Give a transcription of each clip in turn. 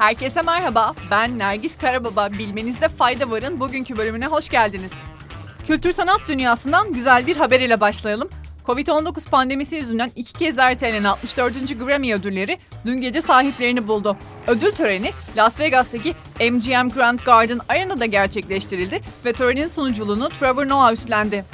Herkese merhaba, ben Nergis Karababa. Bilmenizde fayda varın bugünkü bölümüne hoş geldiniz. Kültür sanat dünyasından güzel bir haber ile başlayalım. Covid-19 pandemisi yüzünden iki kez ertelenen 64. Grammy ödülleri dün gece sahiplerini buldu. Ödül töreni Las Vegas'taki MGM Grand Garden Arena'da gerçekleştirildi ve törenin sunuculuğunu Trevor Noah üstlendi.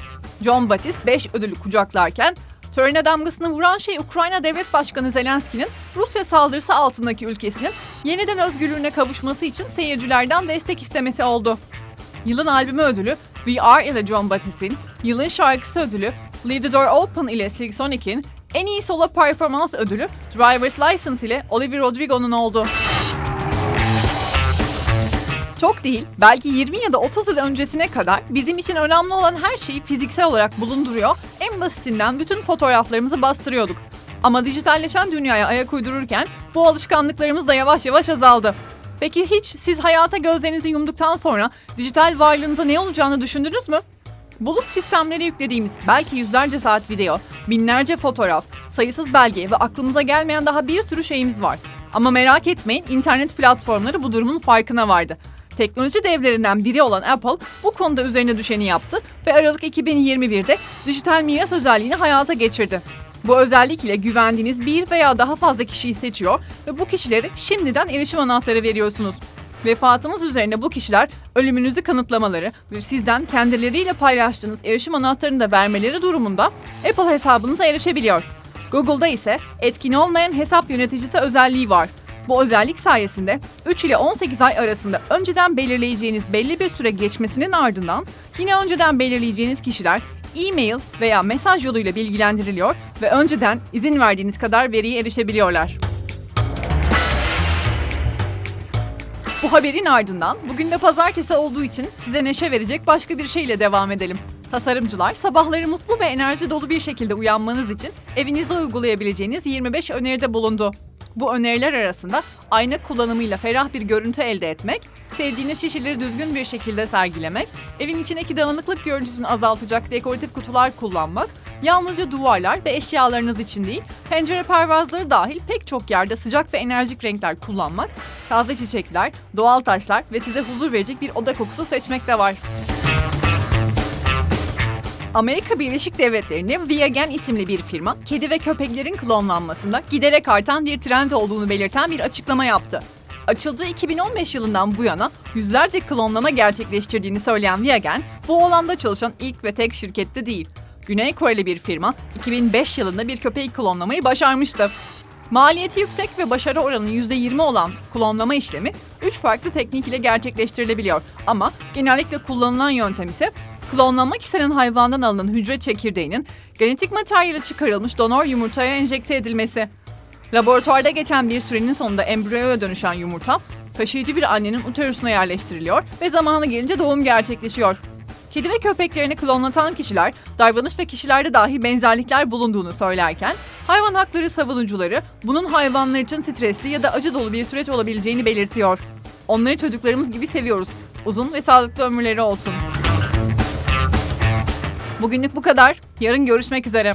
John Batiste 5 ödülü kucaklarken Törene damgasını vuran şey Ukrayna Devlet Başkanı Zelenski'nin Rusya saldırısı altındaki ülkesinin yeniden özgürlüğüne kavuşması için seyircilerden destek istemesi oldu. Yılın albümü ödülü We Are ile John Batiste'in, yılın şarkısı ödülü Leave the Door Open ile Silk Sonic'in, en iyi solo performans ödülü Driver's License ile Olivia Rodrigo'nun oldu. Çok değil, belki 20 ya da 30 yıl öncesine kadar bizim için önemli olan her şeyi fiziksel olarak bulunduruyor, en basitinden bütün fotoğraflarımızı bastırıyorduk. Ama dijitalleşen dünyaya ayak uydururken bu alışkanlıklarımız da yavaş yavaş azaldı. Peki hiç siz hayata gözlerinizi yumduktan sonra dijital varlığınıza ne olacağını düşündünüz mü? Bulut sistemleri yüklediğimiz belki yüzlerce saat video, binlerce fotoğraf, sayısız belge ve aklımıza gelmeyen daha bir sürü şeyimiz var. Ama merak etmeyin internet platformları bu durumun farkına vardı. Teknoloji devlerinden biri olan Apple bu konuda üzerine düşeni yaptı ve Aralık 2021'de dijital miras özelliğini hayata geçirdi. Bu özellik ile güvendiğiniz bir veya daha fazla kişiyi seçiyor ve bu kişilere şimdiden erişim anahtarı veriyorsunuz. Vefatınız üzerine bu kişiler ölümünüzü kanıtlamaları ve sizden kendileriyle paylaştığınız erişim anahtarını da vermeleri durumunda Apple hesabınıza erişebiliyor. Google'da ise etkin olmayan hesap yöneticisi özelliği var. Bu özellik sayesinde 3 ile 18 ay arasında önceden belirleyeceğiniz belli bir süre geçmesinin ardından yine önceden belirleyeceğiniz kişiler e-mail veya mesaj yoluyla bilgilendiriliyor ve önceden izin verdiğiniz kadar veriye erişebiliyorlar. Bu haberin ardından bugün de pazartesi olduğu için size neşe verecek başka bir şeyle devam edelim. Tasarımcılar sabahları mutlu ve enerji dolu bir şekilde uyanmanız için evinizde uygulayabileceğiniz 25 öneride bulundu. Bu öneriler arasında ayna kullanımıyla ferah bir görüntü elde etmek, sevdiğiniz şişeleri düzgün bir şekilde sergilemek, evin içindeki dağınıklık görüntüsünü azaltacak dekoratif kutular kullanmak, yalnızca duvarlar ve eşyalarınız için değil, pencere pervazları dahil pek çok yerde sıcak ve enerjik renkler kullanmak, taze çiçekler, doğal taşlar ve size huzur verecek bir oda kokusu seçmek de var. Amerika Birleşik Devletleri'nde Viagen isimli bir firma, kedi ve köpeklerin klonlanmasında giderek artan bir trend olduğunu belirten bir açıklama yaptı. Açıldığı 2015 yılından bu yana yüzlerce klonlama gerçekleştirdiğini söyleyen Viagen, bu alanda çalışan ilk ve tek şirkette değil. Güney Koreli bir firma 2005 yılında bir köpeği klonlamayı başarmıştı. Maliyeti yüksek ve başarı oranı %20 olan klonlama işlemi 3 farklı teknik ile gerçekleştirilebiliyor. Ama genellikle kullanılan yöntem ise klonlanmak istenen hayvandan alınan hücre çekirdeğinin genetik materyali çıkarılmış donor yumurtaya enjekte edilmesi. Laboratuvarda geçen bir sürenin sonunda embriyoya dönüşen yumurta, taşıyıcı bir annenin uterusuna yerleştiriliyor ve zamanı gelince doğum gerçekleşiyor. Kedi ve köpeklerini klonlatan kişiler, davranış ve kişilerde dahi benzerlikler bulunduğunu söylerken, hayvan hakları savunucuları bunun hayvanlar için stresli ya da acı dolu bir süreç olabileceğini belirtiyor. Onları çocuklarımız gibi seviyoruz. Uzun ve sağlıklı ömürleri olsun. Bugünlük bu kadar. Yarın görüşmek üzere.